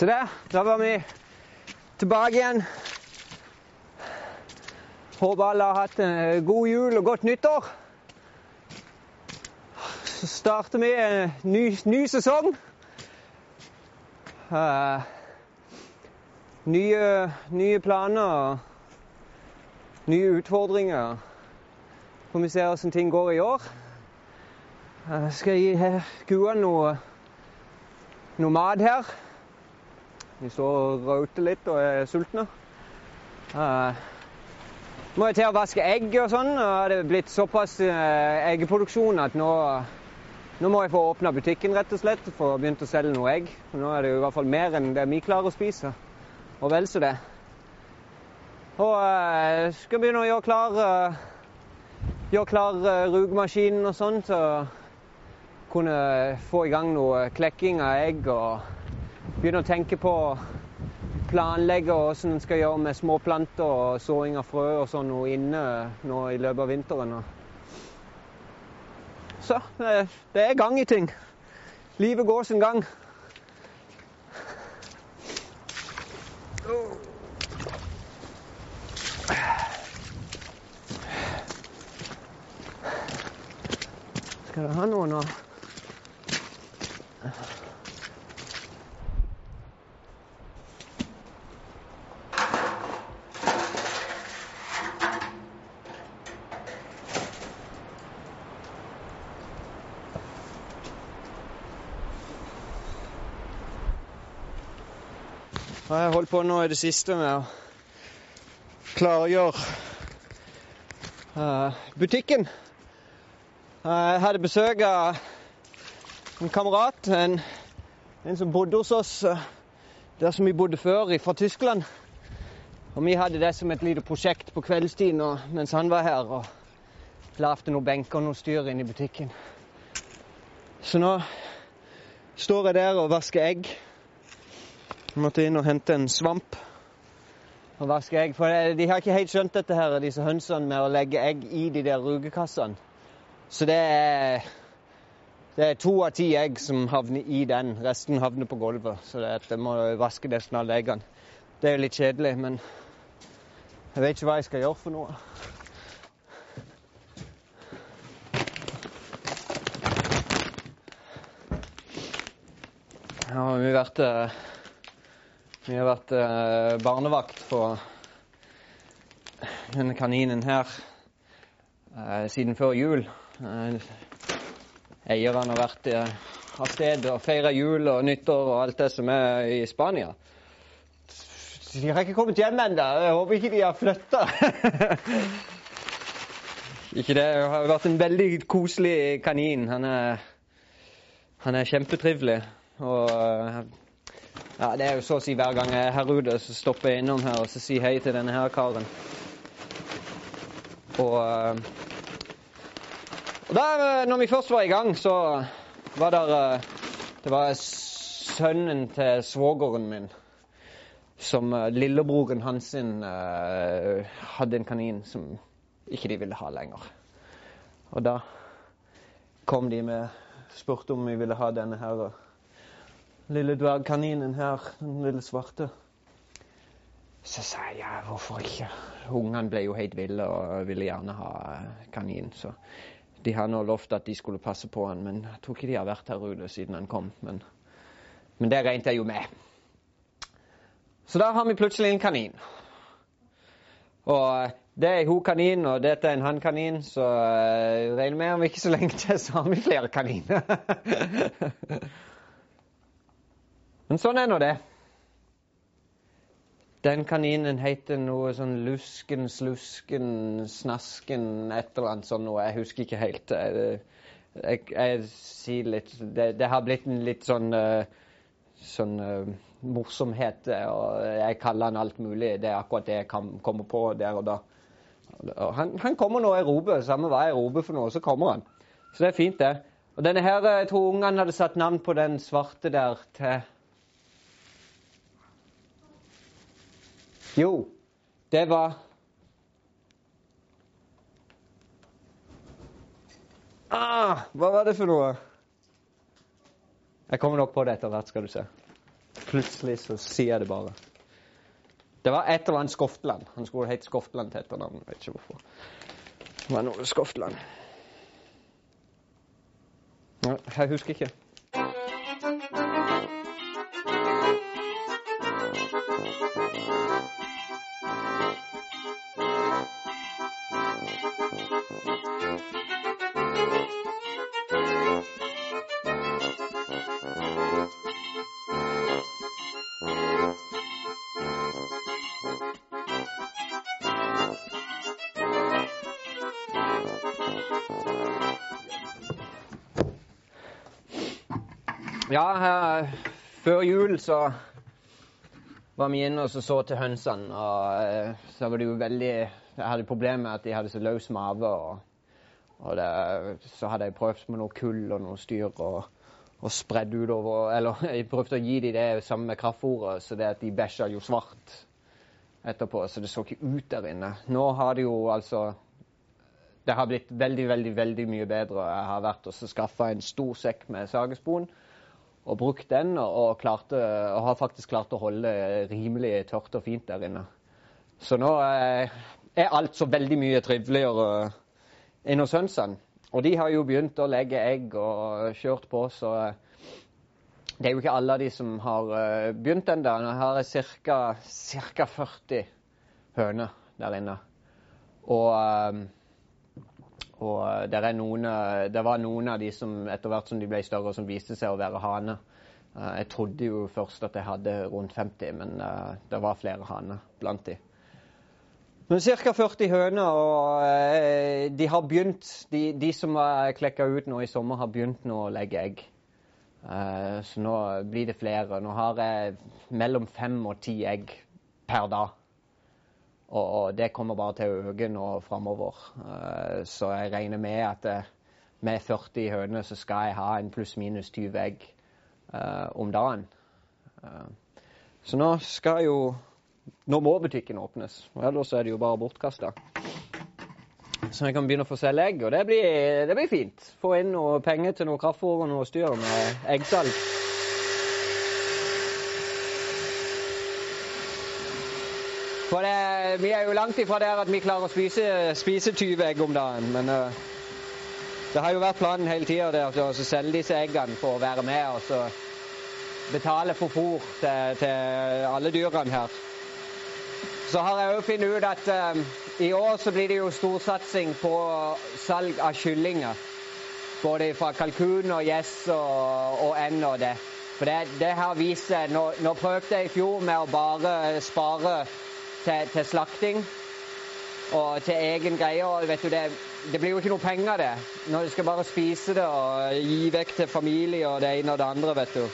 Så der, da var vi tilbake igjen. Håper alle har hatt en god jul og godt nyttår. Så starter vi en ny, ny sesong. Uh, nye, nye planer nye utfordringer. Får vi se hvordan ting går i år. Uh, skal jeg gi kua noe, noe mat her. De står og rauter litt og er sultne. Uh, må jeg til å vaske egg og sånn. og Det er blitt såpass uh, eggeproduksjon at nå, nå må jeg få åpna butikken rett og slett for å begynne å selge noe egg. Nå er det i hvert fall mer enn det vi klarer å spise. Og vel så det. Og uh, skal begynne å gjøre klar, uh, gjøre klar rugemaskinen og sånn, så kunne få i gang noe klekking av egg. og begynne å tenke på planlegge hvordan en skal gjøre med småplanter og såing av frø og sånn inne nå i løpet av vinteren. Så det er gang i ting. Livet går sin gang. Skal du ha noe nå? Jeg har holdt på nå i det siste med å klargjøre uh, butikken. Uh, jeg hadde besøk av en kamerat, en, en, som bodde hos oss uh, der som vi bodde før, fra Tyskland. Og vi hadde det som et lite prosjekt på kveldstid mens han var her. Og lagde noen benker og noe styr inne i butikken. Så nå står jeg der og vasker egg. Jeg måtte inn og hente en svamp og vaske egg. For de har ikke helt skjønt dette her, disse hønsene med å legge egg i de der rugekassene. Så det er, det er to av ti egg som havner i den. Resten havner på gulvet. Så det, jeg må vaske nesten alle eggene. Det er jo litt kjedelig, men jeg vet ikke hva jeg skal gjøre for noe. Ja, vi har vært vi har vært eh, barnevakt for denne kaninen her eh, siden før jul. Eh, eierne har vært eh, av sted og feira jul og nyttår og alt det som er i Spania. De har ikke kommet hjem ennå. Jeg håper ikke de har flytta. ikke det. Det har vært en veldig koselig kanin. Han er, han er kjempetrivelig. Og eh, ja, Det er jo så å si hver gang jeg er her så stopper jeg innom her og så sier hei til denne her karen. Og, eh, og der, eh, når vi først var i gang, så var det eh, Det var sønnen til svogeren min som lillebroren hans sin hadde en kanin som ikke de ville ha lenger. Og da kom de med spurte om vi ville ha denne her lille dvergkaninen her, den lille svarte. Så sa jeg ja, hvorfor ikke? Ungene ble jo helt ville og ville gjerne ha kanin. Så de har nå lovt at de skulle passe på han, men jeg tror ikke de har vært her ute siden han kom. Men, men det regnet jeg jo med. Så da har vi plutselig en kanin. Og det er hun kanin, og dette er en han-kanin, så regner med om ikke så lenge til, så har vi flere kaniner. Men sånn er nå det. Den kaninen heter noe sånn Lusken, Slusken, Snasken, et eller annet sånt noe. Jeg husker ikke helt. Jeg, jeg, jeg sier litt det, det, har blitt en litt sånn, uh, sånn uh, morsomhet, og jeg kaller han alt mulig. Det er akkurat det jeg kan, kommer på der og da. Og han, han, kommer nå i roper. Samme hva jeg roper for noe, så kommer han. Så det er fint, det. Og denne her, Jeg tror ungene hadde satt navn på den svarte der til Jo, det var Ah, hva var det for noe? Jeg kommer nok på det etter hvert, skal du se. Plutselig så sier jeg det bare. Det var et eller annet Skoftland. Han skulle hett Skoftland til etternavn. Vet ikke hvorfor. Det var noe Skoftland. Jeg husker ikke. Ja, før jul så var vi inne og så, så til hønsene. Og eh, så var det jo veldig Jeg hadde problemer med at de hadde så løs mage. Og, og det, så hadde jeg prøvd med noe kull og noe styr og, og spredd utover Eller jeg prøvde å gi dem det samme med kraftfôret, så det at de bæsja jo svart etterpå. Så det så ikke ut der inne. Nå har det jo altså Det har blitt veldig, veldig veldig mye bedre. Jeg har vært og skaffa en stor sekk med sagespon og brukt den, og, klarte, og, har faktisk klart å holde det rimelig tørt og fint der inne. Så nå eh, er alt så veldig mye triveligere enn hos hønsene. Og de har jo begynt å legge egg og kjørt på, så eh, det er jo ikke alle de som har eh, begynt ennå. Nå har jeg ca. 40 høner der inne. Og eh, det, noen, eh, det, var noen av de som etter hvert som de ble større, som viste seg å være hane. Eh, jeg trodde jo først at jeg hadde rundt 50, men det var flere haner blant de. Men ca. 40 høner, og de har begynt de, de, som har klekka ut nå i sommer, har begynt nå å legge egg. Så nå blir det flere. Nå har jeg mellom fem og ti egg per dag. Og, og, det kommer bare til å øke nå framover. Uh, så jeg regner med at uh, med 40 høner så skal jeg ha en pluss-minus 20 egg uh, om dagen. så nå skal jo Nå må butikken åpnes. og Ellers er det jo bare bortkasta. Så jeg kan begynne å få selge egg, og det blir, det blir fint. Få inn noe penger til noe kraftfôr og noe styr med eggsalg. For det, vi er jo langt ifra der at vi klarer å spise, spise 20 egg om dagen. Men uh, det har jo vært planen hele tida å selge disse eggene for å være med og så betale for fôr til, til alle dyrene her. Så har jeg òg funnet ut at um, i år så blir det jo storsatsing på salg av kyllinger. Både fra kalkun og gjess og, og og det. For det, det har vist seg Nå, nå prøvde jeg i fjor med å bare spare til, til, slakting og til egen greie. Og vet du, det, det, blir jo ikke noe penger, det. Når du skal bare spise det og gi vekk til familie og det ene og det andre, vet du.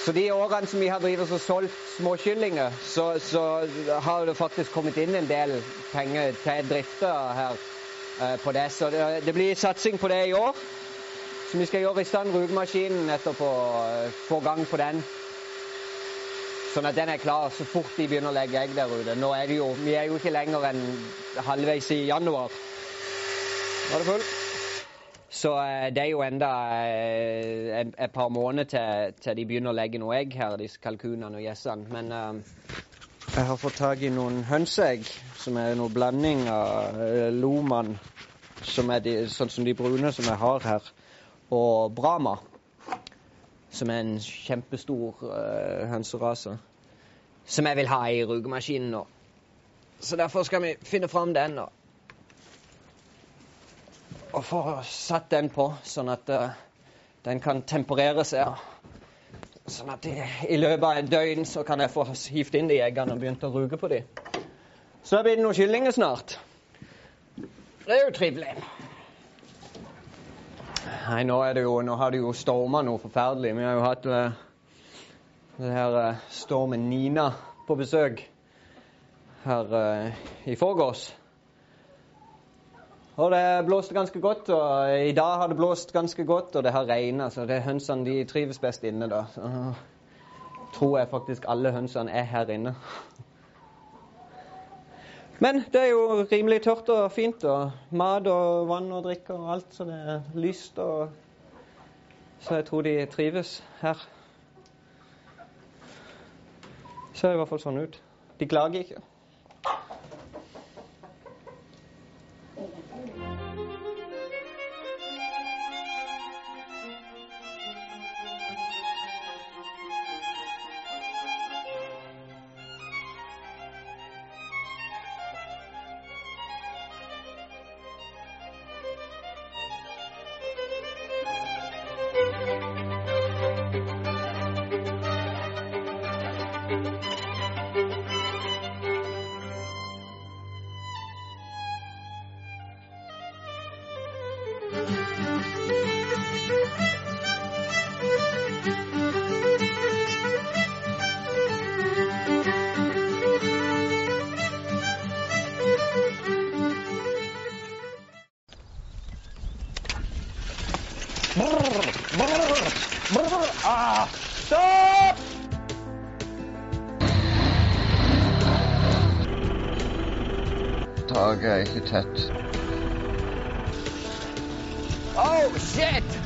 Så de årene som vi har drevet og solgt småkyllinger, så, så, har det faktisk kommet inn en del penger til drifta her eh, på det. Så det, det, blir satsing på det i år. Så vi skal gjøre i stand rugemaskinen etterpå, eh, få gang på den. Sånn at den er klar så fort de begynner å legge egg der ute. Nå er det jo, Vi er jo ikke lenger enn halvveis i januar. Var det full? Så eh, det er jo enda eh, et par måneder til, til, de begynner å legge noe egg her, disse kalkunene og gjessene. Men uh, jeg har fått tak i noen hønseegg, som er noe blanding av uh, Loman, som er de, sånn som de brune som jeg har her, og Brama som er en kjempestor uh, hønserase. Som jeg vil ha i rugemaskinen nå. Så derfor skal vi finne fram den og, og få satt den på, sånn at uh, den kan tempereres her. Sånn at i, i løpet av en døgn så kan jeg få hivt inn de eggene og begynt å ruge på de. Så da blir det noen kyllinger snart. Det er jo trivelig. Nei, nå, jo, nå har det jo storma noe forferdelig. Vi har jo hatt uh, det her uh, stormen Nina på besøk her uh, i forgårs. Og det blåste ganske godt, og i dag har det blåst ganske godt, og det har regna, så det er hønsene de trives best inne da. Så tror jeg faktisk alle hønsene er her inne. Men det er jo rimelig tørt og fint, og mat og vann og drikke og alt, så det er lyst og Så jeg tror de trives her. Ser i hvert fall sånn ut. De klager ikke. Okay, it's hit. Oh shit!